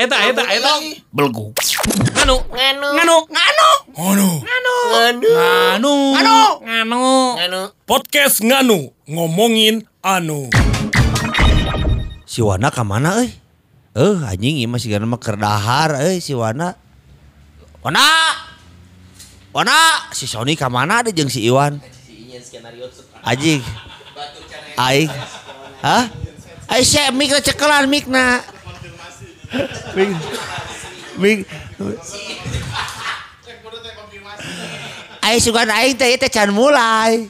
eta eta eta eta eta eta eta. Belgu. Nganu. Nganu. Nganu. Nganu. Nganu, Nganu. Nganu. Nganu. podcast nganu ngomongin anu. Si Wana ka mana euy? Eh anjing ieu masih kana mah keur dahar euy si Wana. Wana. Wana, si Sony ka mana deh jeung si Iwan? Anjing. Aing. Hah? Aing si mik cekelan mik na. Mik. Mik. Aing sugan aing teh teh can mulai.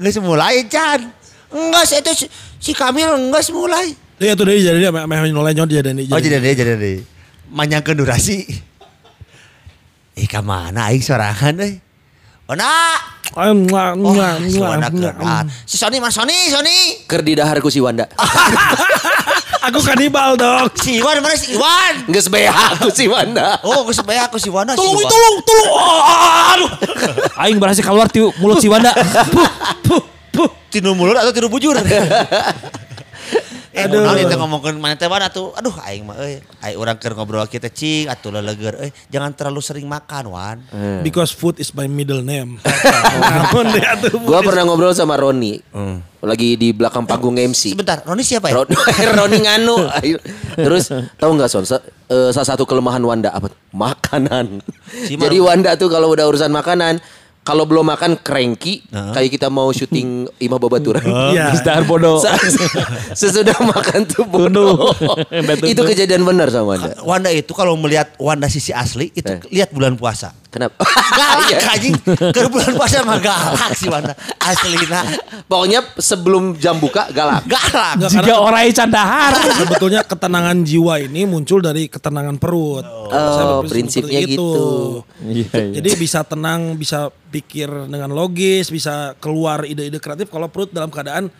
Geus mulai can. Enggak itu si, Kamil enggak mulai. Iya tuh dia jadi dia meh noleh nyot dia dan Oh jadi deh jadi deh. Manyangkeun durasi. Eh ka mana aing sorangan euy. Ona. Oh, muah, si Wanda. Si Sony mas Sony Sony. Ker di daharku si Wanda. Aku kanibal dong. Si Iwan mana si Iwan? Geus beha aku si Wanda. Oh geus bae aku si Wanda si Tolong, Iwan. tolong, tolong. Ah, Aduh. Aing berhasil keluar ti mulut si Wanda. Puh, puh, puh. Tinu mulut atau tinu bujur? Eh, Aduh. Itu ngomongin mana teh Wan atuh. Aduh aing mah euy. Aing urang keur ngobrol kita cing atuh leleger euy. Jangan terlalu sering makan Wan. Because food is my middle name. Namun tuh. Gua pernah ngobrol sama Roni. Lagi di belakang panggung MC. Sebentar, Roni siapa ya? Ron- Roni nganu. Terus tahu nggak Son? Sa- eh, salah satu kelemahan Wanda apa? Makanan. Jadi Wanda tuh kalau udah urusan makanan, kalau belum makan cranky, kayak kita mau syuting Imah Babaturan. Iya. Dahar bodoh. Sesudah makan tuh bodoh. Itu kejadian benar sama Wanda. Wanda itu kalau melihat Wanda sisi asli itu Eh. lihat bulan puasa. Kenapa? Galak Iya. anjing. Ke bulan puasa mah galak si Wanda. Aslina. Pokoknya sebelum jam buka galak. Galak. Nggak, Jika orang candahar. Sebetulnya ketenangan jiwa ini muncul dari ketenangan perut. Oh, berprinsip prinsipnya gitu. Iya, iya. Jadi bisa tenang, bisa pikir dengan logis, bisa keluar ide-ide kreatif kalau perut dalam keadaan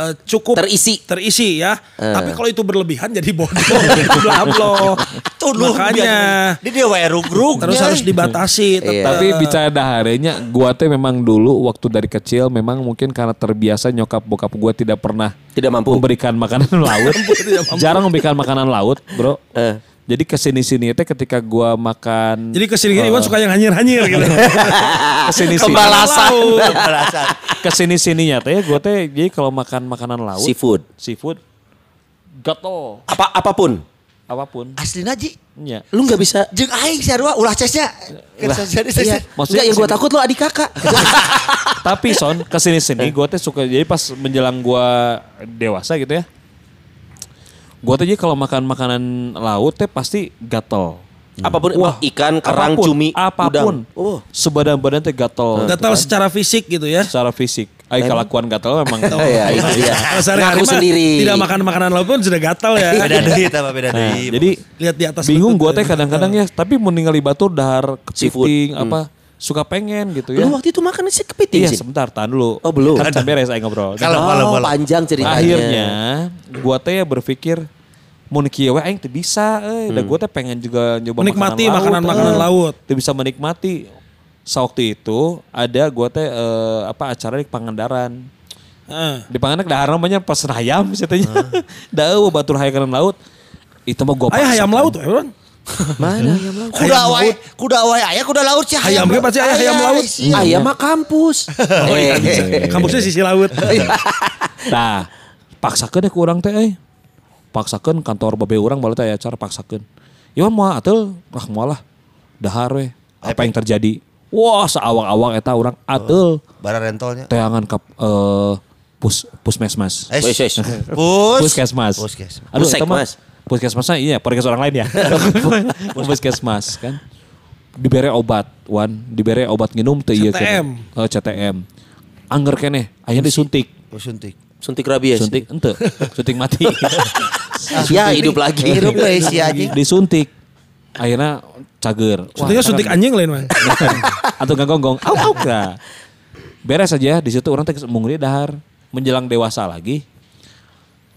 eh, cukup Terisi. terisi ya. Eh. Tapi kalau itu berlebihan jadi bodoh. Blablo. Tuduh Makanya Di dia wae rugrug. terus harus dibatasi. Iya. tetap. Tapi bicara daharenya, gua teh memang dulu waktu dari kecil memang mungkin karena terbiasa nyokap bokap gua tidak pernah Tidak mampu. memberikan makanan laut. Jarang memberikan makanan laut, Bro. Eh. Jadi ke sini-sini teh ketika gua makan Jadi ke sini gini Iwan suka yang hanyir-hanyir gitu. ke sini-sini Kebalasan. Alasan. ke sini-sininya teh gua teh jadi kalau makan makanan laut Seafood. seafood gato Apa apa pun. apa pun. Aslina Ji. Ya. Lu nggak bisa. Jeung aing sarua ulah cesnya. Jadi Iya. Maksudnya yang gue kesini- takut lu adik kakak. Tapi son ke sini-sini gue teh suka jadi pas menjelang gue dewasa gitu ya. Gue teh jadi kalau makan makanan laut teh pasti gatel. apa pun ikan, kerang, apa pun, cumi, apa pun. udang. Oh. Sebadan-badan teh gatel. Gatal secara fisik gitu ya. Secara fisik. Ay kelakuan gatel memang. Oh ya, dia. Kalau sehari-hari Ngaku sendiri. Tidak makan makanan laut pun sudah gatal ya. Beda deui eta mah beda Nah, jadi Lihat di atas bingung gue ya. teh kadang-kadang ya. Tapi mau ningali batur dahar kepiting apa suka pengen gitu ya. Lu waktu itu makan sih kepiting Iya sih. sebentar tahan dulu. Oh, belum. Kan can beres aing ngobrol. Kalau oh, panjang ceritanya. Akhirnya gua teh ya berpikir mau kieu we aing teu bisa euy. Da gua teh pengen juga nyoba Menikmati makanan makanan-makanan eh. laut. Teu bisa menikmati. Sewaktu itu ada gua teh eh, apa acara di Pangandaran. Heeh. Di Pangandaran dahar namanya pesen hayam katanya. Da eueuh batur hayam laut. Itu mah gua Ayah ayam paksakan. laut Bang. Mana ayam laut? Kuda wae, kuda wae aya kuda laut sih. Ayam ge pasti aya ayam laut. Ayam mah kampus. Oh iya bisa. Kampusnya sisi laut. Nah, paksakeun deh ke urang teh euy. Paksakeun kantor babe urang baru teh aya acara paksakeun. Iwan moal atul, ah moal lah. Dahar we. Apa yang terjadi? Wah, saawang-awang eta urang atul. Bara rentolnya. Teangan ke eh, pus puskesmas. Eh, Wes, wes. Pus. Puskesmas. Puskesmas. Aduh, Puskesmas. Puskesmasnya iya, podcast orang lain ya. puskesmas kan. Dibere obat, Wan. Dibere obat minum teu ieu CTM. Oh, CTM. Angger keneh, aya disuntik. Oh, suntik. Suntik rabies. Suntik ente, suntik mati. Ya hidup lagi. We si anjing. Disuntik. akhirnya cager. Suntiknya suntik anjing lain mah. atau nggak gonggong. Au au. Beres aja di situ orang teh mungkin dahar menjelang dewasa lagi.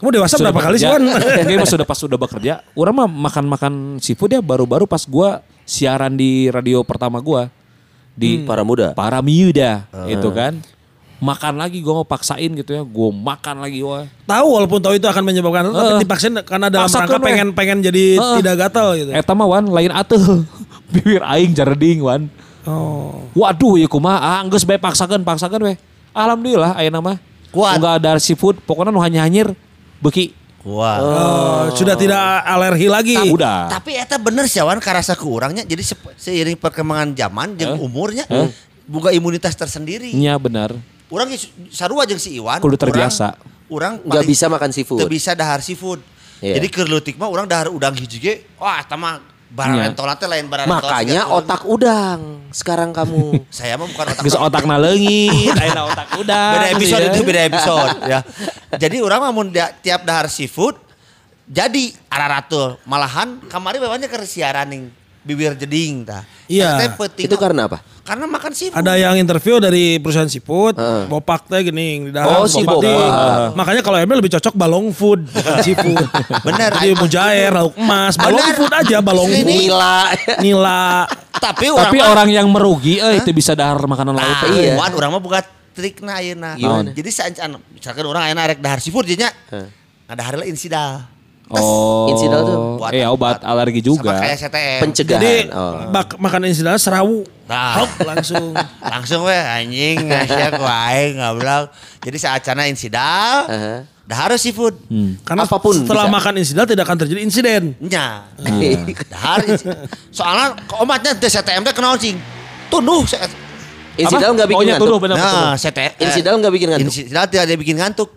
Kamu dewasa berapa kali sih, Wan? Enggak pas sudah pas sudah bekerja. Orang mah makan-makan seafood ya baru-baru pas gua siaran di radio pertama gua di Para muda. Para Miuda itu kan. Makan lagi gua mau paksain gitu ya. Gua makan lagi wah. Tahu walaupun tahu itu akan menyebabkan tapi Eh. dipaksain karena dalam rangka pengen pengen jadi Eh. tidak gatal gitu. Eta mah wan lain atuh. Bibir aing jarding wan. Oh. Waduh ya kumaha ah geus bae paksakeun paksakeun weh. Alhamdulillah ayeuna mah. Kuat. Enggak ada seafood, pokoknya nu hanya-hanyir beki. Wah. Oh, sudah tidak alergi lagi. Udah. Tapi eta bener sih Wan karasa ke urangnya jadi seiring perkembangan zaman jeung umurnya buka imunitas tersendiri. Nya benar. Urang geus sarua jeung si Iwan. Kudu terbiasa. Urang Nggak bisa makan seafood. Teu bisa dahar seafood. Iya. Jadi keur leutik mah urang dahar udang hiji ge, wah eta mah barang Iya. rentolan teh lain barang Makanya otak udang sekarang kamu. saya mah bukan otak Geus otakna leungit, ayeuna otak udah. beda episode ya. itu beda episode ya. Jadi orang mah mun tiap dahar seafood jadi araratul malahan kamari bawanya ke siaran ning bibir jeding tah. Iya. Itu karena apa? karena makan seafood. Ada yang interview dari perusahaan seafood, Heeh. bopak teh gini di dalam. Oh, si Bopak di- Makanya kalau Emil lebih cocok balong food, seafood. Bener. Jadi mujair, lauk emas, balong Bener. food aja, balong food. Nila. Nila. Tapi orang Tapi orang yang merugi eh itu bisa dahar makanan laut. Nah, Iya. Wan, orang mah buka trik na ayeuna. Gimana? Jadi saean misalkan orang ayeuna rek dahar seafood jadinya. Nah, dahar lah insidal. Oh. Insidal tuh Buat- Iya obat alergi juga. Sama kayak CTM. Pencegahan. Jadi oh. bak, makan insidal serawu. Nah. Hop, langsung. Langsung weh anjing ngasih ku aing ngobrol. Jadi saat cana insidal, Aha. dahar seafood. Karena Apa pun setelah bisa. makan insidal tidak akan terjadi insiden. Nya. Dahar insi- Soalnya omatnya teh CTM teh kenal cing. Tunduh. Insidal nggak bikin Pokoknya tuduh ngantuk. benar Nah, CTM. Insidal nggak bikin ngantuk? Insidal tidak ada bikin ngantuk.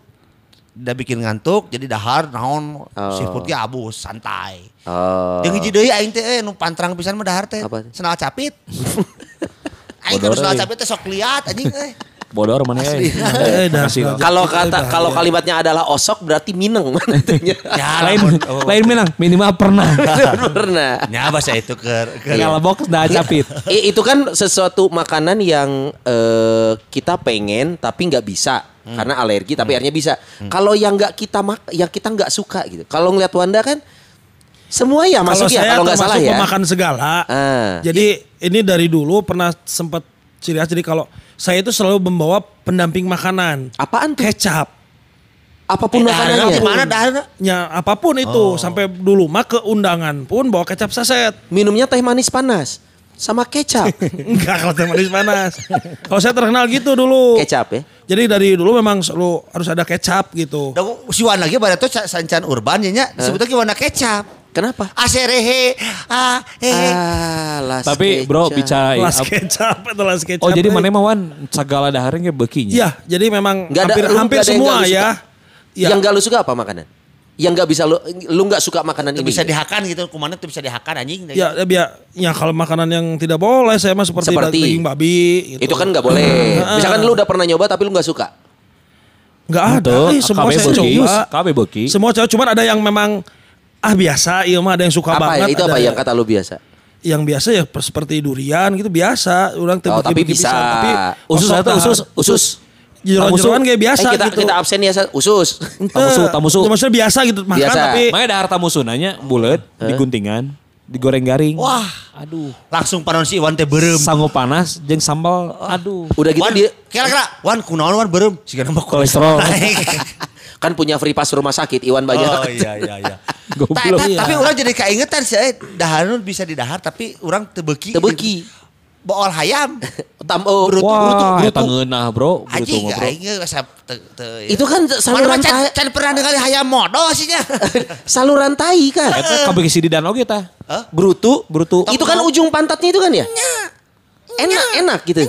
Tidak bikin ngantuk, jadi dahar naon Oh. seafoodnya abus, santai. Oh. Yang hiji deui aing teh eh, nu pantrang pisan mah dahar teh. Apa? Senal capit. aing kudu senal eh. capit teh sok liat anjing eh. Bodor mana ya? Eh. Kalau kata kalau kalimatnya adalah osok berarti mineng mantunya. Ya lain oh. lain menang minimal pernah. Pernah. Nya bahasa itu ke ke Kalau box dah capit. I- itu kan sesuatu makanan yang eh, kita pengen tapi nggak bisa karena alergi tapi akhirnya bisa. Kalau yang nggak kita mak, yang kita nggak suka gitu. Kalau ngeliat Wanda kan semua ya masuk ya saya kalau nggak salah ya. pemakan segala. Ah. Jadi ini dari dulu pernah sempat ciri khas. Jadi kalau saya itu selalu membawa pendamping makanan. Apaan tuh? Kecap. Apa pun Daharna makanannya. mana? Ya apa pun itu. Sampai dulu mah ke undangan pun bawa kecap saset. Minumnya teh manis panas sama kecap. Enggak kalau teh manis panas. kalau saya terkenal gitu dulu. kecap ya. Jadi dari dulu memang selalu harus ada kecap gitu. Da si wan lagi pada tuh sancan urban nya disebutnya warna kecap. Kenapa? Aserehe ah hehe. Ah, las Tapi bro kecap. bicara Las kecap itu las kecap. Oh jadi eh. mana mah wan segala daharnya bekinya. Iya, jadi memang Nggak ada- hampir, hampir ada yang semua ya. suka? Ya. Yang gak lu suka apa makanan? Yang gak bisa lu lu gak suka makanan Itu ini. bisa gitu? dihakan gitu, kumana tuh bisa dihakan anjing. Ya, ya, biar, ya kalau makanan yang tidak boleh saya mah seperti, Seperti? daging babi gitu. Itu kan gak boleh. Misalkan lu udah pernah nyoba tapi lu gak suka. Nggak ada. Eh, semua KB saya beki, coba. KB beki. Semua coba, cuman ada yang memang ah biasa, iya mah ada yang suka apa ya? banget. Itu ada apa yang kata lu biasa? yang biasa ya per- seperti durian gitu biasa. Orang Oh, tapi tebeki-beki bisa. Tapi Usus atau usus usus. Jeroan-jeroan kayak biasa eh, kita, gitu. kita absen ya usus. Tamusu, tamusu. ya Maksudnya biasa gitu makan Biasa. tapi Makanya dahar tamusu nanya bulat, diguntingan, digoreng garing. Wah, Aduh. langsung panon si Iwan teh berem. Sanggup panas jeung sambal. Aduh. Udah gitu Wan, dia kira-kira Wan kunaon Wan berem? Siga nama Kolesterol. kan punya free pass rumah sakit Iwan banyak. Oh iya iya iya. Goblok. Ta- ta- Tapi orang jadi keingetan sih, eh, dahar nu bisa didahar tapi orang tebeki. Tebeki. Bool hayam. Tam oh, Brutu, Wah, brutu, eta brutu. ngeunah, Bro. Brutu Anjing, mah, Bro. aing geus asa teu teu. itu kan saluran mah can, tai, can pernah dengar hayam modo sih nya. saluran tai kan. Eta kabeh si di danau ge tah. Brutu, Brutu. Itu kan ujung pantatnya itu kan ya? Enak, enak gitu.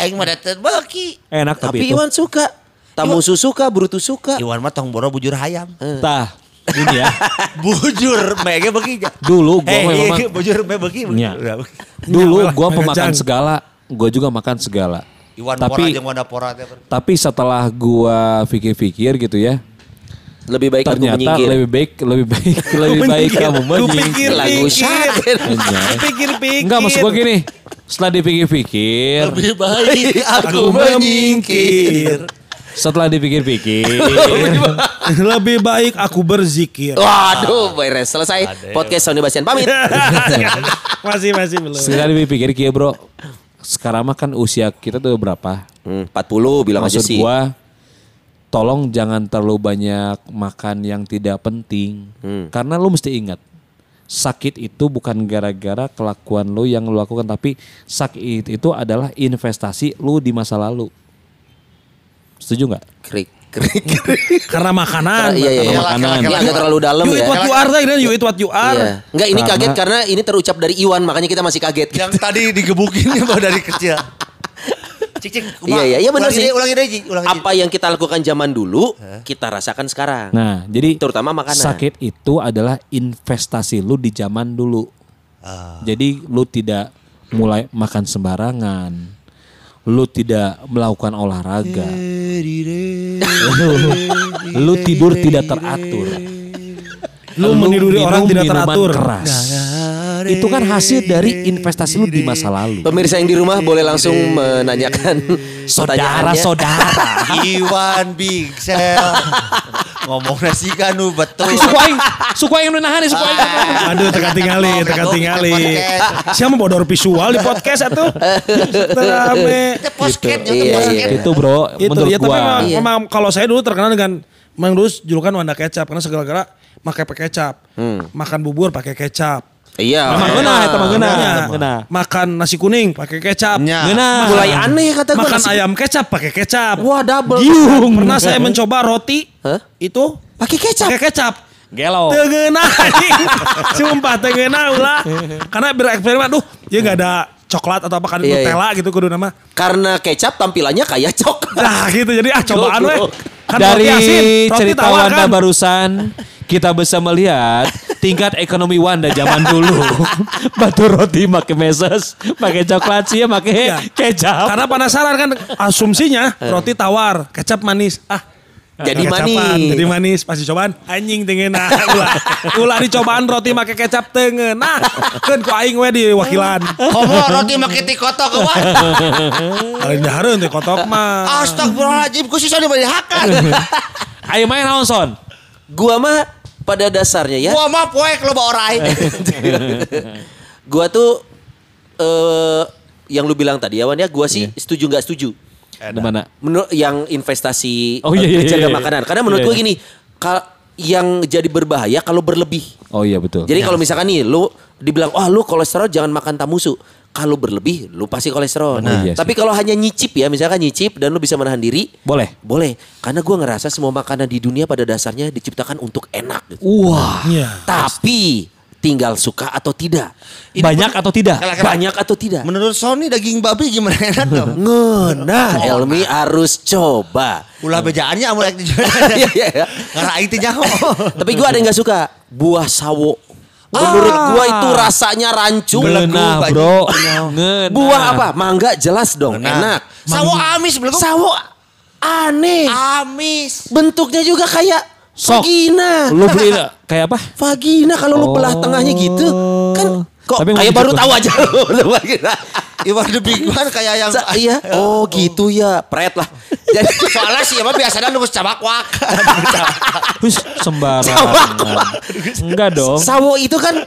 Aing mah da teu beuki. Enak tapi, Tapi. Iwan suka. Tamusu suka, Brutu suka. Iwan mah tong boro bujur hayam. Tah. Ini ya. bujur mege beuki. Dulu gua Eh, mah iya, memang bujur me beuki. Nya. Udah. Dulu gua pemakan segala, gua juga makan segala. Iwan pora tapi pora teh. tapi setelah gua pikir-pikir gitu ya. Lebih baik aku Ternyata menyingkir. lebih baik lebih baik lebih baik kamu menyingkir. Lagu. Anjay. Pikir-pikir. Enggak maksud gua gini. Setelah dipikir-pikir, Lebih baik aku menyingkir. setelah dipikir-pikir, Lebih baik aku berzikir. Waduh, beres selesai podcast Sony Basian pamit. masih masih belum. setelah dipikir kia bro, sekarang mah kan usia kita tuh berapa? Hmm, 40 bilang aja Maksud sih. gua, tolong jangan terlalu banyak makan yang tidak penting. Hmm. Karena lu mesti ingat, sakit itu bukan gara-gara kelakuan lu yang lu lakukan, tapi sakit itu adalah investasi lu di masa lalu. Setuju nggak? Krik, Karena makanan. Iya, iya, iya. Karena makanan. Ini agak terlalu dalam You ya. eat what you are, ini you eat what you are. Iya. Enggak ini Karena- kaget karena ini terucap dari Iwan makanya kita masih kaget. Yang tadi digebukinnya baru dari kecil. Cik cik. Iya iya iya benar sih. Ulangi deh. Ulangi. Apa yang kita lakukan zaman dulu kita rasakan sekarang. Nah, jadi Terutama makanan. sakit itu adalah investasi lu di zaman dulu. Ah. Jadi lu tidak mulai makan sembarangan. Lu tidak melakukan olahraga. lu tidur tidak teratur. Lu meniduri orang minum tidak teratur. keras. Itu kan hasil dari investasi lu di masa lalu. Pemirsa yang di rumah boleh langsung menanyakan. Saudara-saudara. Iwan Big Sel. Ngomongnya sih kan nu betul. Suku aing, suku aing nu nahan, suku aing. Aduh, teka tingali, teka tingali. Siapa bodor visual di podcast itu? Terame. Podcast Gitu. Iya, iya. Itu bro, Itu ya, tapi memang, Iya. kalau saya dulu terkenal dengan memang dulu julukan Wanda kecap karena segala-gala pakai kecap. Makan bubur pakai kecap. Iya. Memang benar. benar, itu mah benar. Makanya, Benar. Makan nasi kuning pakai kecap. Nya. Benar. Mulai aneh kata gue. Makan ayam kecap pakai kecap. Wah double. Giung. Pernah saya mencoba roti Hah? itu Pakai kecap. pakai kecap. Gelo. Tegeuna Sumpah tegeuna ulah Karena bereksperimen Duh dia gak ada coklat atau apa kan Iya, Nutella gitu kudu nama Karena kecap tampilannya kayak coklat. Nah gitu jadi ah cobaan weh Kan Dari roti asin, roti cerita Wanda kan. barusan kita bisa melihat tingkat ekonomi Wanda zaman dulu. Batu roti pakai meses, pakai coklat sih pakai Iya. kecap. Karena penasaran kan asumsinya roti tawar Kecap manis Ah Jadi kecapan, manis. Jadi manis Pasti cobaan Anjing tengenah Ulah Ulah dicobaan roti make kecap tengenah Kan ku aing we di wakilan Komo roti make tikoto ke wah. Lain dahareun teh kotok mah Astagfirullahaladzim ku sih dihakan. Ayo main naon son? Gua mah pada dasarnya ya. Gua mah poek lo bawa orai. Gua tuh eh yang lu bilang tadi Awan ya, gua sih setuju nggak setuju. Di mana? Menurut yang investasi Oh, iya, eh, iya, jaga iya, iya. makanan. Karena menurut Iya, gua iya. gini, kal- yang jadi berbahaya kalau berlebih. Oh iya betul. Jadi kalau misalkan nih lu dibilang, "Wah, lu kolesterol jangan makan tamusu." Kalau berlebih, lu pasti kolesterol. Benar. Iya sih. Tapi kalau hanya nyicip ya, misalkan nyicip dan lu bisa menahan diri, boleh. boleh. Karena gua ngerasa semua makanan di dunia pada dasarnya diciptakan untuk enak. gitu. Wah. Iya Tapi tinggal suka atau tidak. Banyak atau tidak? Banyak atau tidak. Menurut Sony daging babi gimana enak dong? Ngenah, Elmi harus coba. Ulah bejaannya amun rek dijual. Iya, iya, iya. Karena aing teh nyaho. Tapi gua ada yang gak suka. Buah sawo. Menurut gua itu rasanya rancu. Ngenah Baju. bro. Ngenah. Buah apa? Mangga jelas dong, Benar. enak. Sawo amis belum. Sawo aneh. Amis. Bentuknya juga kayak Sok. vagina. Lu beli kayak apa? Vagina kalau lu belah Oh. tengahnya gitu. Kan kok Tapi kayak baru dicoba. tahu aja lu vagina. Iwan the Big One kayak yang Sa- iya. Oh gitu ya. Pret lah. Jadi soalnya sih emang biasanya nunggu cabakwak. Hus, sembarangan. Enggak dong. sawo itu kan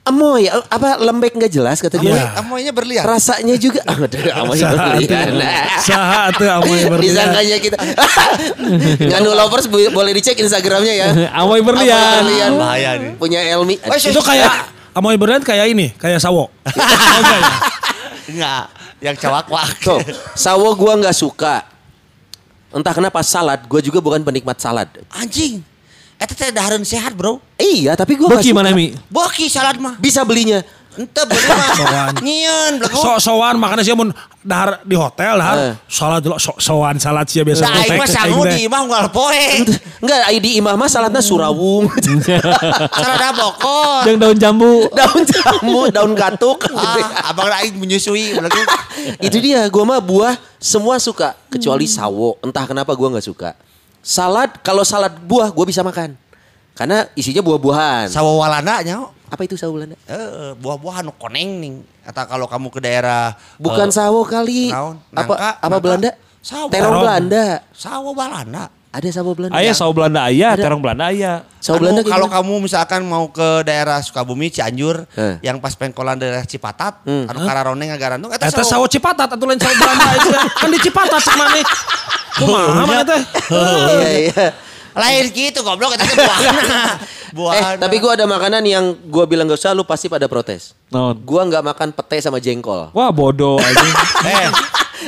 amoy apa lembek nggak jelas kata. Iya. Amoynya berlian. Rasanya juga aduh, amoy Saha berlian. atuh. Saha atuh amoy berlian. Disangkanya kita. Nganu lovers boleh dicek Instagramnya ya. Amoy berlian. Amoy berlian. Bahaya nih. Punya Elmi. Itu kayak amoy berlian kayak ini, kayak sawo. Oh, enggak ya? Yang cabakwak. Tuh, sawo gua nggak suka. Entah kenapa salad, gua juga bukan penikmat salad. Anjing. Eta teh dahareun sehat, Bro. Iya, tapi gua Boki mana Mi? Boki salad mah. Bisa belinya. Ente beli mah. Nyieun belegu. So sowan makanya sih mun dahar di hotel Eh. dahar salad dulu so, sowan salad sih biasa. Nah, aing mah sangu di imah unggal poe. Enggak, di imah mah saladnya surawung. Salad bokor. Yang daun jambu. daun jambu, daun katuk. Ah, abang aing menyusui itu dia gue mah buah semua suka kecuali sawo entah kenapa gue nggak suka Salad, kalau salad buah gue bisa makan. Karena isinya buah-buahan. Sawawalana nya. Apa itu sawo Belanda? Eh, buah-buahan nu koneng nih. Atau kalau kamu ke daerah Bukan eh, sawo kali. naon? Apa Nangka, apa nangka. Belanda? Sawo. Terong Terong. Belanda. sawo balana. Ada sawo Belanda. Ayah sawo Belanda ayah, Ada. terong Belanda ayah. Sawo Anu, Belanda kalau kamu misalkan mau ke daerah Sukabumi Cianjur Eh. yang pas pengkolan daerah Cipatat Hmm. anu kararoneng ngagarandung eta Eta sawo cipatat atau lain sawo Belanda itu. Kan di cipatat cek mana. Kumaha mana teh? Iya iya. Lain gitu goblok eta teh buahna. Eh, tapi gue ada makanan yang gue bilang gak usah, lu pasti pada protes. Non. Gue nggak makan pete sama jengkol. Wah bodoh aja. eh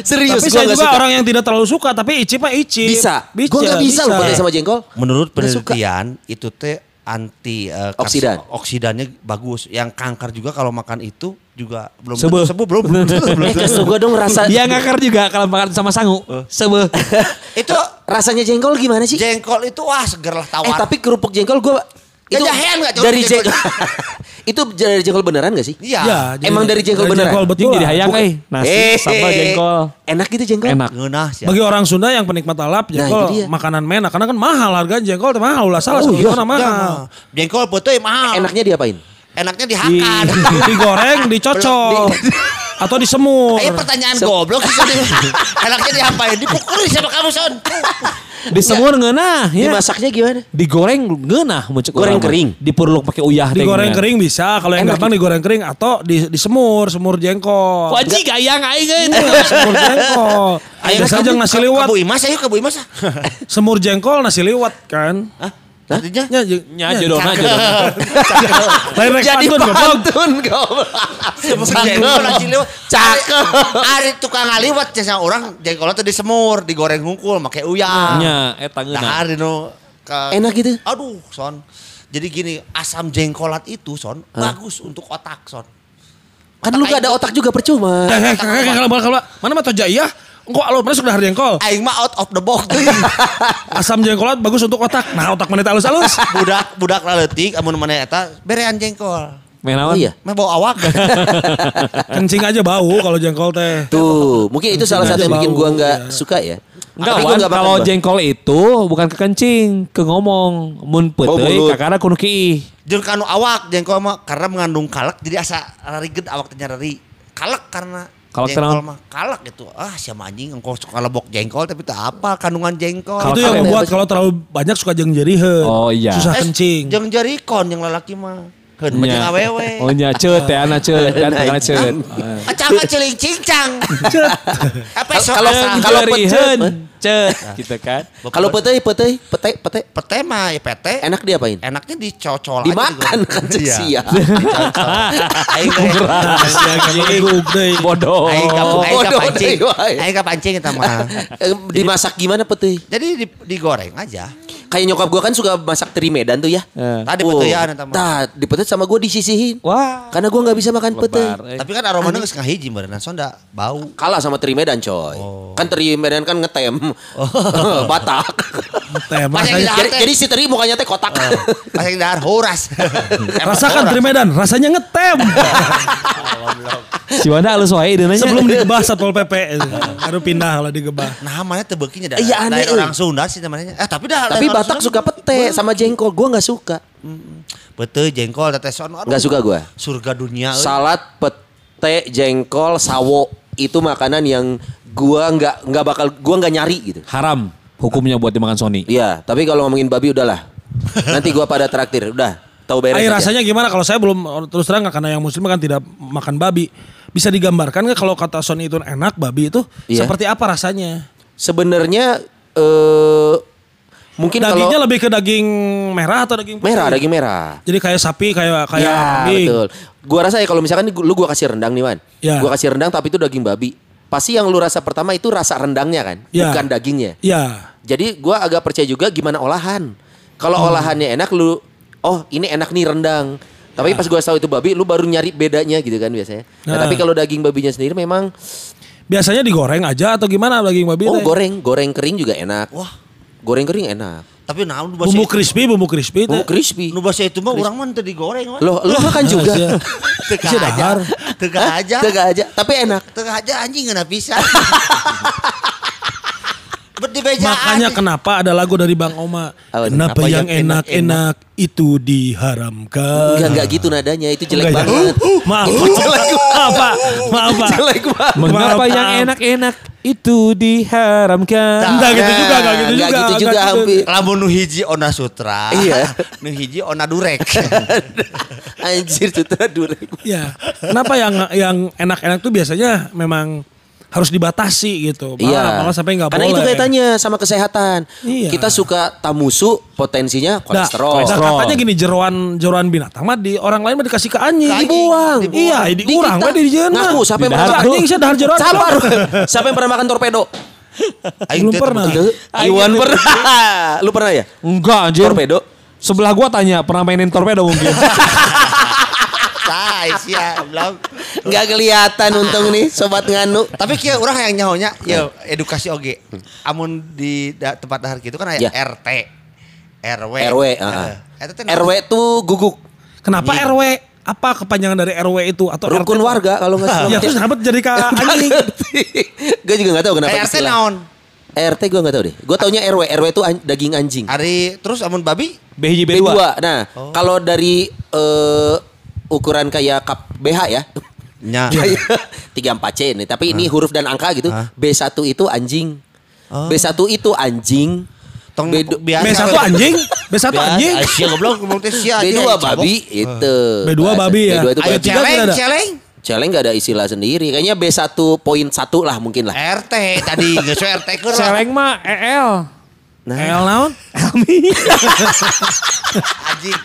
Serius, Tapi saya juga suka. orang yang tidak terlalu suka, tapi icip mah icip. Bisa. Bisa. Gue nggak bisa, loh pete sama jengkol. menurut penelitian itu teh anti eh, karsi- Oksidan. oksidannya bagus. Yang kanker juga kalau makan itu juga belum Sebel. tentu sembuh belum belum tentu, belum Eh, gue dong rasa. Dia ngakar juga kalau makan sama sangu. Sebe. itu Rasanya jengkol gimana sih? jengkol itu wah seger lah tawar. Eh tapi kerupuk jengkol gue Jajahan nggak, Cok? dari Jengkol. itu dari jengkol beneran gak sih? Iya. Ya, jadi- Emang dari jengkol beneran? jengkol betul. Jadi hayang eh. Nasi Eh, sambal jengkol. Enak gitu jengkol? Enak. Ngeunah sih. Bagi orang Sunda yang penikmat alap, Nah, jengkol itu dia. makanan mena. Karena kan mahal harga jengkol, mahal. Ulah salah, Oh, iya. mahal. Jengkol betul mahal. Enaknya diapain? Enaknya Di, dihakan. digoreng, dicocol. Atau disemur. Ayo pertanyaan goblok sih. Enaknya diapain? Dipukuli sama kamu son. disemur ngeunah ya. Dimasaknya gimana? Digoreng ngeunah muncul Goreng orang kering? Dipurluk pakai uyah teh Digoreng kering bisa, kalau yang gampang digoreng kering atau di, disemur, semur jengkol. Wajib gayang aing Iya, semur jengkol. Biasa aja nasi liwat. Kabu Imas ayo Kabu Imas. Semur jengkol nasi liwat kan. Hah? Artinya? Ya, je- Nya jodohna jodohna. Lain rek Jadi pantun, goblok. liwat. Cakep. Ari tukang ngaliwat cenah orang jengkolnya tuh disemur, digoreng hungkul make uyah. Nya eta Nah, ngeunah. hari ke- Enak gitu? Aduh, son. Jadi gini, asam jengkolat itu, son, bagus untuk otak, son. Kan lu gak ada otak juga percuma. Eh, eh, eh, eh, kalau kalau mana mah toja iya? Engkau alo mana sudah jengkol. Aing mah out of the box. Asam jengkolat bagus untuk otak. Nah, otak mana teh halus-halus. budak budak laletik amun mana eta berean jengkol. Oh Menawan. iya. Mah bau awak. Kencing aja bau kalau jengkol teh. Tuh, mungkin itu salah satu yang bikin gua nggak Iya. suka ya. Enggak, Wan, kalau jengkol itu bukan ke kencing, ke ngomong. Mun Oh, peuteuy mulut. kakara kudu kiih. Jeung kanu awak jengkol mah karena mengandung kalak jadi asa rariged awak teh nyari. Kalak karena Kalak jengkol mah kalak gitu. Ah, siapa anjing engkau suka lebok jengkol tapi tak apa kandungan jengkol. Kalau itu yang membuat kalau terlalu banyak suka jeng jeriheun. Oh, iya. Susah Eh, kencing. Jeung jarikon yang lalaki mah. Heun mah jeung awewe. Oh nya ceut teh ana ceut kan tangan ceut. Acang celing cincang. Apa sok Kalau- kalau pecet, ceut gitu kan. Kalau petei, petei, petei, petei. pete mah ya pete. Enak diapain? Enaknya dicocol Dimakan kan sia. Aing deui. Bodoh. Aing ka aing ka pancing. Aing ka pancing eta mah. Dimasak gimana petei? Jadi di- digoreng aja. Kayak nyokap gua kan suka masak teri Medan tuh ya. Eh. Tadi Oh, peteyan eta. Tah, dipetet sama gua disisihin. Wah. Karena gua nggak bisa makan. Lebar, eh. Tapi kan aromanya geus ngahiji berenang sonda bau. Kalah sama teri Medan coy. Oh. Kan teri Medan kan ngetem. Batak. Yang rasanya- di jadi, jadi si teri mukanya teh kotak. Pas yang dahar horas. Rasakan teri Medan, rasanya ngetem. Si Wanda halus wae deuna nya. Sebelum digebah Satpol PP. Baru pindah kalau digebah. Nah, mana tebeukinya dah. Iya, aneh, orang Sunda sih namanya. Eh, tapi dah Tapi Batak suka pete sama jengkol. Gua nggak suka. Pete jengkol teteh son. Aduh, Nggak suka gua. Surga dunia. euy. Salad, pete, jengkol, sawo itu makanan yang gua nggak nggak bakal gua nggak nyari gitu. Haram hukumnya buat dimakan Sony. Iya, tapi kalau ngomongin babi udahlah. Nanti gua pada traktir, udah. Tahu beres aja. rasanya gimana kalau saya belum terus terang nggak, karena yang muslim kan tidak makan babi. Bisa digambarkan nggak kalau kata Sony itu enak babi itu Iya. seperti apa rasanya? Sebenarnya eh mungkin Dagingnya kalau lebih ke daging merah atau daging putih? merah, daging merah. Jadi kayak sapi kayak kayak ya, betul. Gua rasa ya kalau misalkan lu gua kasih rendang nih, Wan. Ya. Gua kasih rendang tapi itu daging babi. Pasti yang lu rasa pertama itu rasa rendangnya kan, Ya. bukan dagingnya. Iya. Jadi gua agak percaya juga gimana olahan. Kalau Hmm. olahannya enak lu oh ini enak nih rendang. Tapi pas gua tahu itu babi lu baru nyari bedanya gitu kan biasanya. Nah, Nah. tapi kalau daging babinya sendiri memang Biasanya digoreng aja atau gimana daging babi? oh teh? goreng, goreng kering juga enak. Wah, Goreng kering enak. tapi naon nu Bumbu crispy, bumbu crispy. teh. Oh, crispy. Nu basa itu mah urang mah teu digoreng. Loh, lu makan juga. Teka aja. Teka aja. Tega aja, tapi enak. Teka aja anjing ngena bisa. Makanya kenapa ada lagu dari Bang Oma. Apa tuh? Kenapa Apa yang enak-enak itu diharamkan. Enggak enggak gitu nadanya itu jelek Enggak ya? banget. Maaf. Maaf, Pak. Maaf, Pak. Jelek banget. Mengapa Maaf, yang maaf. enak-enak itu diharamkan? Enggak gitu juga, enggak gitu Enggak juga. gitu juga hampir. Lamun nu hiji Ona Sutra. Iya. nu hiji Ona Durek. Anjir sutra durek. Ya, kenapa yang yang enak-enak tuh biasanya memang harus dibatasi gitu. Malah, Iya. malah sampai nggak Karena boleh. itu kaitannya sama kesehatan. Iya. Kita suka tamusu potensinya Nah, kolesterol. nah, katanya gini jeroan jeroan binatang mah di orang lain mah dikasih ke anjing, dibuang. dibuang. Iya, di, urang kita. mah di mah. Ngaku siapa yang pernah anjing saya dahar jeroan. Sabar. Siapa yang pernah makan torpedo? Aing Belum teh pernah. Iwan pernah. Lu pernah ya? Enggak anjir. Torpedo? Sebelah gua tanya pernah mainin torpedo mungkin. Sais ya, belum. Nggak kelihatan untung nih sobat nganu. Tapi kia orang yang nyahonya ya edukasi oge. Amun di da- tempat dahar gitu kan aya Ya. RT, RW. RW. Heeh. ah. Eta teh RW tuh guguk. Kenapa. RW? Apa kepanjangan dari RW itu atau Rukun RT? warga kalau nggak salah. Ya terus kenapa jadi ke anjing? gue juga nggak tahu kenapa RT naon? RT gue nggak tahu deh. Gue taunya RW. RW itu an- daging anjing. Ari terus amun babi BHJ B2. B2. Nah, kalau dari eh, ukuran kayak kap BH ya. nya. Kayak 34C nih, tapi ini huruf dan angka gitu. Hah? B1 itu anjing. B1 itu anjing. Tong B2 biasa. B1 anjing, B1 anjing. Ah, sia goblok ngomong teh sia. B2 anjing, babi itu. B2 Bahasa- babi ya. B2 itu Ayo B3 babi. tidak celeng, ada. celeng. Celeng nggak ada istilah sendiri. Kayaknya B1.1 lah mungkin lah. RT tadi geus RT keur. Celeng mah EL. Nah, El naon? Anjing.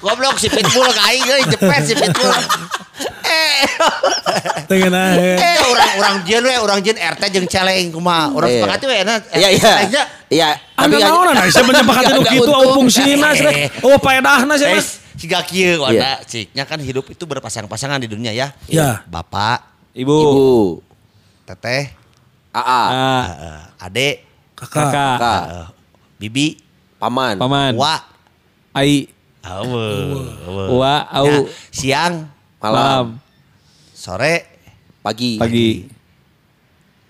Goblok si pitbull ka aing euy jepet si pitbull. Eh. Tengen. Eh orang orang jieun we, orang jieun RT jeung celeng kumaha. Urang Iya. sepakati we na. Iya iya. celengnya. Iya. Hanya- naon ada saya menyepakati nu kitu fungsina srek. Oh paedahna sih Eh, Mas. siga kieu Iya. warna ciknya kan hidup itu berpasang-pasangan di dunia ya. Iya. Bapak, Ibu. Ibu. teteh, AA. Eh, adek, Kakak. Bibi, Paman. Paman. wa, Ai. awe, awe. Wa. Au. Ya, siang, Malam. Malam. sore, Pagi. Pagi.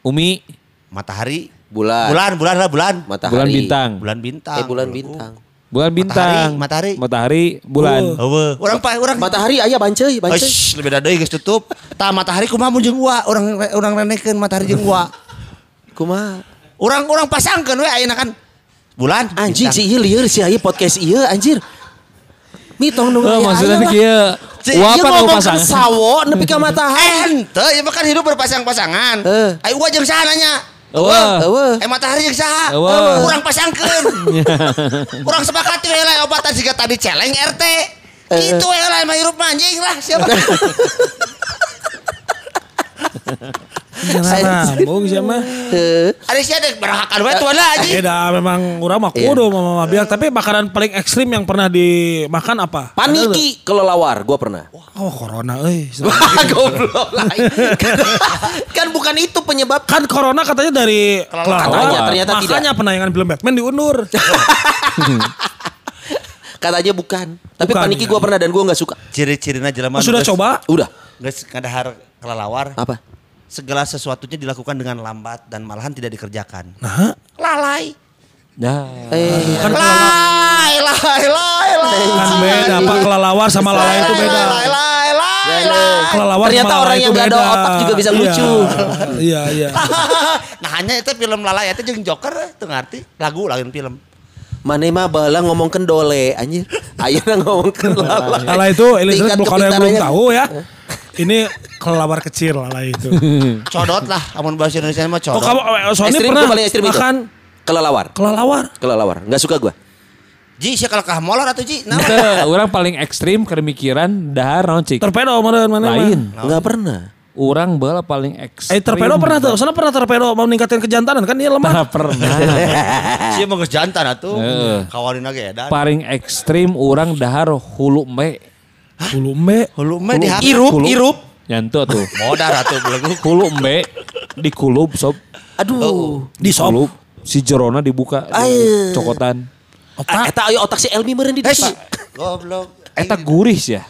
Umi. matahari, Bulan. bulan, bulan lah bulan, Matahari. Bulan bintang. bulan bintang. Eh bulan bintang. Bulan bintang. Matahari, Matahari. Bulan. Oh. Awe. Orang pa orang Matahari aya banceuy, banceuy. Eish, lebih dari geus tutup. Tah matahari kumaha mun jeung wa, orang orang renekeun matahari jeung wa. Kumaha? Orang orang pasangkeun we ayeuna kan bulan. Anjing bintang. si ieu lieur si aya podcast ieu anjir. Mitong nu Oh, maksudnya kia. Si Wa ieu apa nu ngomong pasang? ke sawo nepi ka matahari. Ente, ya makan hidup berpasang-pasangan. Eh. Ayo gua jeung nanya. Eueuh. Eueuh. Eh matahari jeung saha? Eueuh. Urang pasangkeun. Urang sepakat we lah obatan siga tadi celeng RT. Eh. Gitu we lah mah hirup anjing lah siapa. Sih mah. Heuh. Ada sih ada berahakan we tuan lah anjing. Beda memang urang mah Iya. kudu mama biar tapi makanan paling ekstrim yang pernah dimakan apa? Paniki kelelawar gua pernah. Oh corona euy. Goblok lain. kan bukan itu penyebab Kan corona katanya dari kelelawar. Katanya, ternyata tidak. Makanya penayangan film Batman diundur. katanya bukan. Tapi Bukan, paniki ya. gua pernah dan gua nggak suka. Ciri-cirina jelema Oh, sudah coba? Udah. Geus ngadahar kelelawar. Apa? Segala sesuatunya dilakukan dengan lambat dan malahan tidak dikerjakan. Nah, Lalai. Nah. Eh, kan Lai, lai, lai, lai. kan beda apa kelelawar sama lalai itu beda. Lai, lai, lai, lai. Kelelawar Ternyata orang lalai yang nggak ada otak juga bisa Iya. lucu. Iya, iya. nah hanya itu film lalai itu jeung Joker itu ngerti lagu lain film. Mana mah bala ngomongkeun dole anjir. Ayeuna ngomongkeun lalai. Lalai itu Elizabeth kalau yang belum tahu ya. Ini kelelawar kecil lalai itu. Codot lah, amun bahasa Indonesia mah Oh codot. kamu eh, Sony Ekstrim pernah tuh paling ekstrim itu. kan? makan Kelelawar. kelelawar? Kelelawar. Nggak suka gua. Ji, sia kalau kah molor atuh Ji. Nah, Itu orang paling ekstrim keremikiran dahar naon cik. Torpedo mana mana? Lain. Nggak pernah. Orang bala paling ekstrim. Eh torpedo pernah tuh. Sana pernah torpedo mau meningkatkan kejantanan kan dia lemah. Nah, pernah. sia mah geus jantan atuh. Heeh. Kawarin ge edan. paling ekstrim orang dahar hulu me. Hulu me. Hulu mah di hati. Irup, Hulu. irup. Nyantu tuh. Modar atuh belegu. Hulu me dikulub sob. Aduh. Di sop. Kulub. Si jerona dibuka. Ayo. Cokotan. Ah, Eta ayo otak si Elmi meureun di Hei, depan. goblok. Eta guris ya.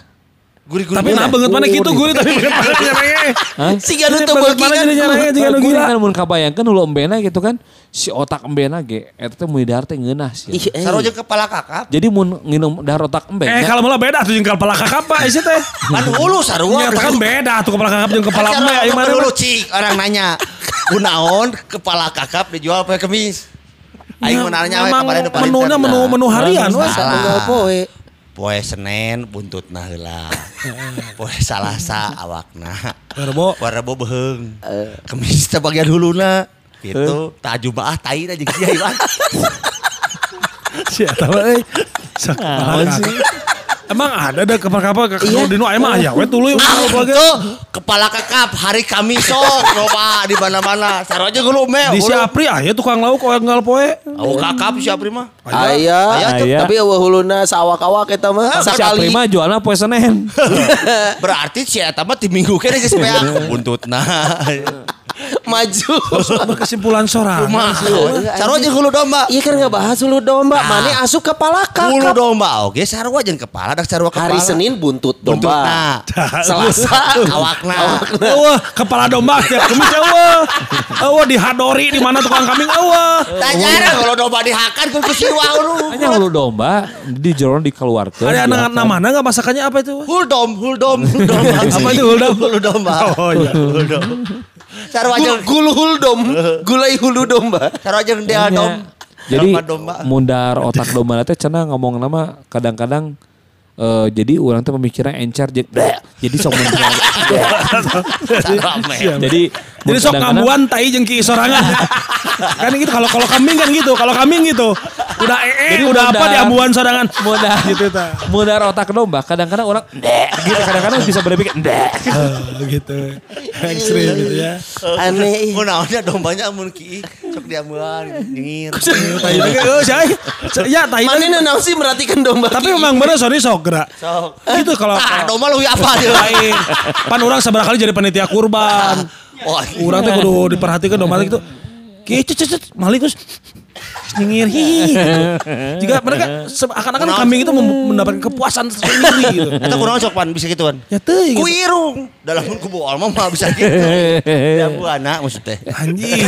Gurih-gurih. Tapi nah banget mana gitu gurih tapi banget mana nyarenge. Si Ganu tuh mana kan. jadi nyarenge jika nu Gila. kan mun kabayangkeun hulu embena gitu kan. Si otak embena ge eta teh mun dahar teh ngeunah sih. Ih, eh. Saroja kepala kakap. Jadi mun nginum dahar otak Eh embena. kalau malah beda tuh jeung kepala kakap Pak isi teh. Kan hulu sarua. Nyata kan beda tuh kepala kakap jeung kepala Kan mbe aing mana. dulu cik orang nanya. Kunaon kepala kakap dijual pakai kemis. Aing Ya, menaranya depan menunya menu menu harian wah. Poe. Poe Senin buntutna heula. Poe Salasa awakna. Rebo. Rebo beheung. Kemis teh bagian huluna. Gitu. Tak jumaah tai na jeung sia Iwan. Si eta mah euy. Sak kakap. Emang ada ada kepala kakap Iya. kalau di nu aya mah aya we tuluy Ah, lagi. itu kepala kakap hari Kamis sok loba di mana-mana. Saroja geuleuh meh. Di si Apri aya tukang lauk kok nggal poe. Oh kakap si Apri mah. Aya, Aya, Cuk. tapi eueuh huluna sawak-awak eta mah Si sekali. Prima jualna poe Senen. Berarti si eta mah ti minggu kene geus beak buntutna. maju. Kesimpulan sorang. Kumaha? Saroja hulu domba. Iya kan nggak bahas hulu domba, mana asup kepala Hulu kakap. domba oke sarua jeung kepala dak sarua kepala. Hari Senin buntut domba. Buntutna. Selasa Awakna. Eueuh, kepala domba setiap kemis eueuh. Eueuh dihadori di mana tukang kambing eueuh. Tanyana kalau domba dihakan ku ku siwa hulu. Hanya hulu domba di jero dikeluarkeun. Ada anak namana enggak masakannya apa itu? Huldom, huldom, huldom. Apa itu huldom? Hulu domba. Oh iya. Huldom. Sarua Gul, jeung gulu huldom, gulai hulu domba. sarua jeung dia dom. Jadi domba. mundar otak domba teh cenah ngomong nama kadang-kadang eh, jadi orang tuh pemikiran encer bleh. jadi sok meh. jadi Jadi sok ngambuan tai jeung ki sorangan. kan gitu kalau kalau kambing kan gitu, kalau kambing gitu. Udah ee, Jadi udah apa mundar- di ambuan sorangan. mundar gitu ta. mundar otak domba kadang-kadang orang gitu kadang-kadang bisa berpikir. Oh, gitu. Ekstrim gitu ya. Aneh. Mun naonnya dombanya mun ki sok diamuan nyengir. Tai oh. Ya, tai Mana nenang sih merhatikan domba. Tapi memang bener Sony sok gerak. Sok. Gitu kalau Ah, domba lu apa dia? lain. Pan orang seberapa kali jadi panitia kurban. Oh, Orang tuh kudu diperhatikan domba gitu. Ki cet cet cet, malik terus nyengir hihi. Jika mereka akan-akan kambing itu mendapatkan kepuasan sendiri gitu. Eta kurang sok pan bisa gituan. Ya teuing. Ku irung. Dalam kubu alma mah bisa gitu. Ya bu anak maksudnya. Anjing.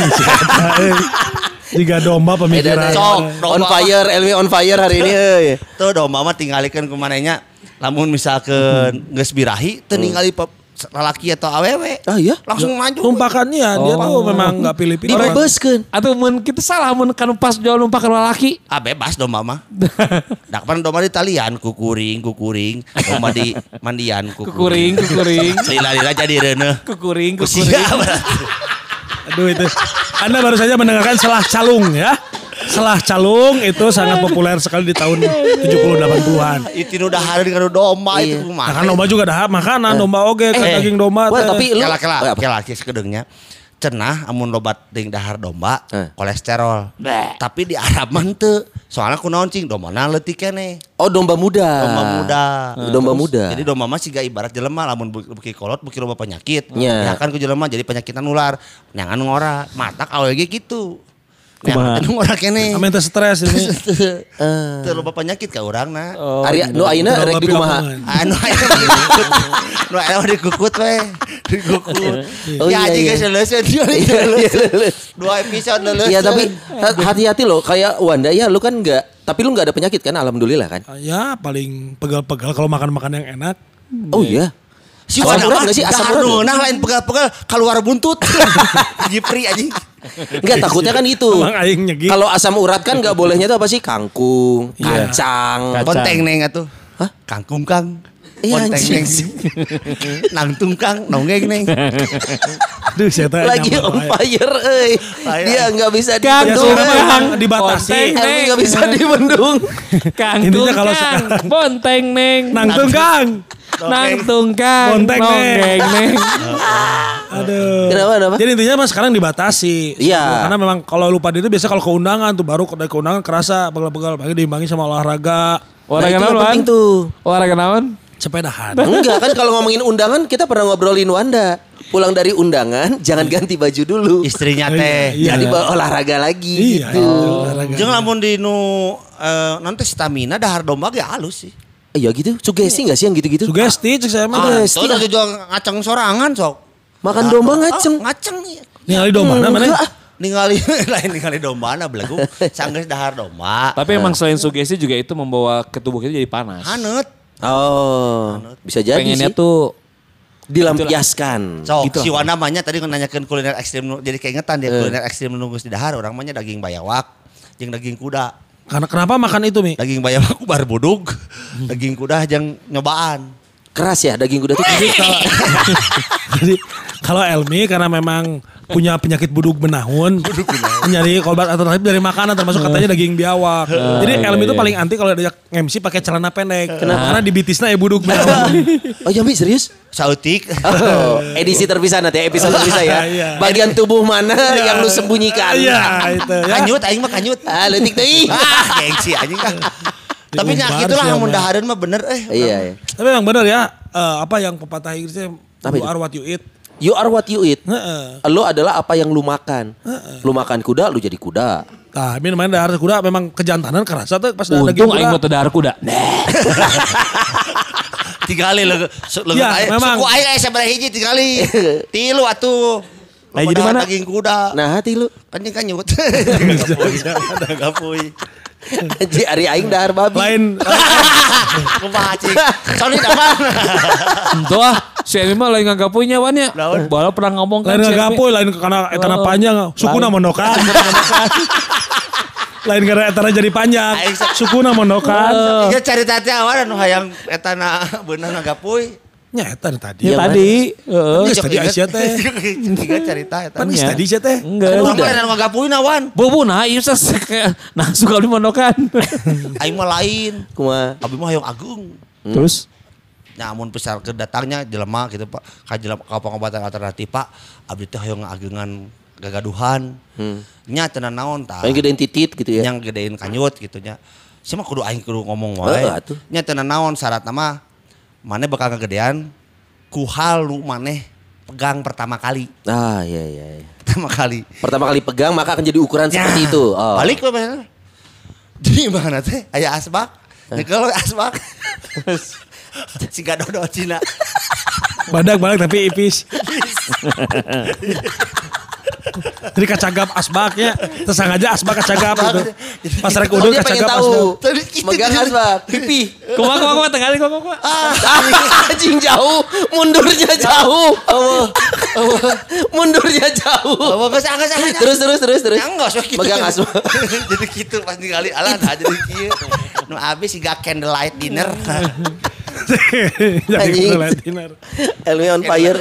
Jika domba pemikiran. Sok, On domba. fire, Elmi on fire hari ini. euy. Tuh domba mah tinggalikeun ku manehnya. Lamun misalkan geus birahi teu ningali pe- lalaki atau awewe. Ah iya. Langsung maju. Tumpakannya dia tuh memang nggak pilih-pilih. Dibebaskeun. atau mun kita salah mun kan pas jual numpakan laki Ah bebas domba mah. Dak pan domba di talian kukuring kukuring. Domba di mandian kukuring kukuring. kukuring Lila-lila jadi reuneuh. kukuring kukuring. Aduh itu. Anda baru saja mendengarkan Selah Calung ya. Selah Calung itu sangat populer sekali di tahun 70-80-an. Itu udah hari dengan domba itu Iya. kumaha. Nah, kan domba juga ada makanan, domba oge, kan Eh. daging domba. Wah, tapi lu kela kela Oh, apa? kela kis kedengnya cenah amun lobat ding dahar domba Eh. kolesterol tapi di Arab mah teu soalnya kunaon cing domba leutik keneh Oh domba muda. domba muda Domba Terus, muda. jadi domba mah siga ibarat jelema lamun bu- buki kolot buki loba penyakit Nya. ya kan ku jelema jadi penyakit nular nyangan ngora matak awal ge gitu Kumaha? Nyangan ngora keneh Amin teh stres ini. teu loba penyakit ka urang na Ari nu ayeuna rek di kumaha. Anu aya dikukut. Nu mah dikukut we. Dikukut. Oh, ya iya, aja iya. dia Iya, iya, lulus. Dua episode leuseun. Iya tapi ha- hati-hati loh kayak Wanda ya lu kan nggak tapi lu nggak ada penyakit kan alhamdulillah kan. Ya paling pegal-pegal kalau makan-makan yang enak. Oh iya. Si Asam Wanda sih? Asam urat nah lain pegal-pegal keluar buntut. Jipri anjing. Enggak takutnya kan itu. Nyegi. Kalau asam urat kan nggak bolehnya tuh apa sih? Kangkung, Iya. kacang. Kacang. Konteng neng atuh. Hah? Kangkung kang. Iya, Konteng anjing. neng. Nangtung kang, nonggeng neng. Aduh, saya teh Lagi on fire, euy. Dia nggak bisa Kang, dibendung. memang dibatasi. Konteng. Elmi nggak bisa dibendung. kang Intinya kalau kang sekarang- bonteng neng Nangtung Kang. nangtung kang Bonteng, Neng. nonggeng neng Aduh. Kenapa, kenapa? Jadi intinya mas sekarang dibatasi. Iya. Karena memang kalau lupa diri biasa kalau keundangan tuh baru dari keundangan kerasa pegal-pegal. Lagi diimbangi sama olahraga. olahraga itu nggak naon penting Wan? tuh. olahraga naon Sepedahan. Enggak kan kalau ngomongin undangan kita pernah ngobrolin Wanda. Pulang dari undangan jangan ganti baju dulu. Istrinya Iya, teh. iya. Jadi bawa olahraga lagi Iya, gitu. itu olahraga. Jeung lamun di nu eh, nanti stamina dahar domba ge halus sih. Iya gitu, sugesti gak sih yang gitu-gitu? Sugesti cek saya mah. Ah, Ah, itu jual ngaceng sorangan sok. Makan domba ngaceng. Oh, ngaceng. iya. Ningali domba na mana? Enggak. Ningali lain ningali domba na belagu. Sanggeus dahar domba. Tapi emang selain sugesti juga itu membawa ke tubuh kita jadi panas. Haneut. Oh, bisa jadi Pengennya sih. tuh dilampiaskan. Sok Gitu si Wana mahnya tadi nanyakeun kuliner ekstrim jadi keingetan dia kuliner ekstrim nunggu di dahar orang mahnya daging bayawak jeung daging kuda. Karena kenapa makan itu Mi? Daging bayawak ubar budug, daging kuda jeung nyobaan. Keras ya daging kuda tuh. Jadi kalau Elmi karena memang punya penyakit buduk benahun, nyari obat alternatif dari makanan termasuk katanya daging biawak. Jadi iya, Elmi itu iya. paling anti kalau diajak MC pakai celana pendek. Karena di bitisna ya buduk benahun. Oh Jambi serius? Sautik. Oh, edisi terpisah nanti episode terpisah ya. Iya. Bagian tubuh mana yang lu sembunyikan? Iya itu ya. Kanyut aing mah kanyut. Ah, letik teuing. Ah, gengsi anjing kan. Tapi nyak itulah sih, yang ya. mendahareun mah bener eh. Iya, iya. Tapi memang benar ya eh, apa yang pepatah Inggrisnya Apa you itu? are what you eat. You are what you eat. Heeh. Lu adalah apa yang lu makan. Lu makan kuda, lu jadi kuda. Nah, ini namanya dahar kuda memang kejantanan kerasa tuh pas daging untung kuda. aing mau tedahar kuda. Tiga kali lu lu Ya, memang. Suku aing sabaraha hiji tiga kali. Tilu atuh. Nah, jadi mana? Daging kuda. Nah, hati lu. Kan jeung kanyut. Ada gapuy. Ji ari aing dahar babi. Lain Kumaha cing. Sorry daman. Tentu ah, si Emi mah lain nggak punya wan ya. Naon? Bala pernah ngomong kan lain si Emi. ngagapoy, lain karena etana Oh. panjang, sukuna mondokan. lain karena etana jadi panjang, Aing sa- sukuna mondokan. Iya cari tati awan anu hayang eta na beunang ngagapuy. Nya eta tadi. Ya Yang tadi. heeh. Tadi Aisyah teh. Tiga cerita eta. Kan Ya. tadi sih teh. Enggak. Udah udah. lain ngagapuy nawan. Bobo nah iya ses nah suka di mondokan. Aing mah lain. Kumaha? Abi mah hayang agung. Terus nyamun besar kedatangnya jelema gitu pak. Ka jelema ka pengobatan alternatif pak. Abdi teh hoyong ngagengan gagaduhan. Nya tenan naon tah? Paling gedein titit gitu ya. yang gedein kanyut gitu nya. Sih mah kudu aing kudu ngomong wae. Atuh. nya tenan naon syarat nama maneh bakal ngegedean ku hal nu maneh pegang pertama kali. Ah, iya iya. iya. pertama kali. Pertama kali pegang maka akan jadi ukuran seperti itu. Oh. balik we mana di mana teh? Aya asbak. Nyekel we asbak si gadodo Cina Badak badak tapi ipis. Jadi kacagap asbaknya, terus aja asbak kacagap gitu. Pas rek kacagap asbak. Tapi Megang asbak, pipi. kumaha kumaha kumaha tengah kumaha kumaha. Anjing jauh, mundurnya jauh. Allah, Allah, mundurnya jauh. Oh, geus. Terus terus terus terus. Enggak, gitu. Megang asbak. jadi gitu pas ningali alah nah jadi kieu. Nu abis siga candlelight dinner. Jadi dinner. Elmi on fire.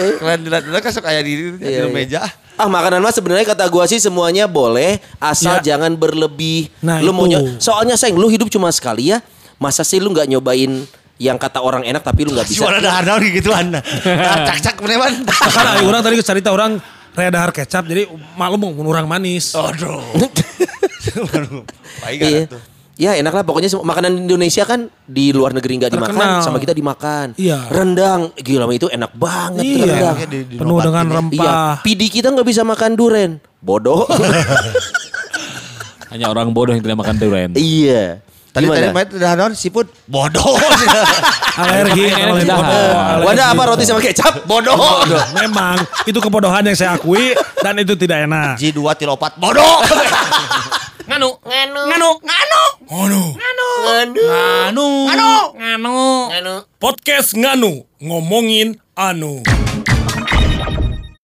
kan sok aya di Iya, iya. meja. Ah makanan mah sebenarnya kata gua sih semuanya boleh asal Ya. jangan berlebih. Nah, lu mau soalnya sayang lu hidup cuma sekali ya. Masa sih lu nggak nyobain yang kata orang enak tapi lu nggak bisa. Suara dahar naon gituan. Cak-cak beneran. Kan ada orang tadi cerita orang raya dahar kecap jadi maklum mau orang manis. Aduh. Baik Iya. tuh. Ya enak lah pokoknya makanan Indonesia kan di luar negeri nggak dimakan Terkenal. sama kita dimakan. Iya. Rendang gila mah itu enak banget Iya. rendang. Di- di- Penuh dengan ya. Iya, rempah. pidi kita nggak bisa makan duren. Bodoh. Hanya orang bodoh yang tidak makan durian. iya. Tadi tadi Gimana? main dahar naon siput. Bodoh. Alergi bodoh, alergi. Wadah apa roti sama kecap? Bodoh. Memang itu kebodohan yang saya akui dan itu tidak enak. Ji dua tilopat. Bodoh. Nganu. Nganu. Nganu. Nganu. Nganu. Nganu. Podcast Nganu. Ngomongin anu.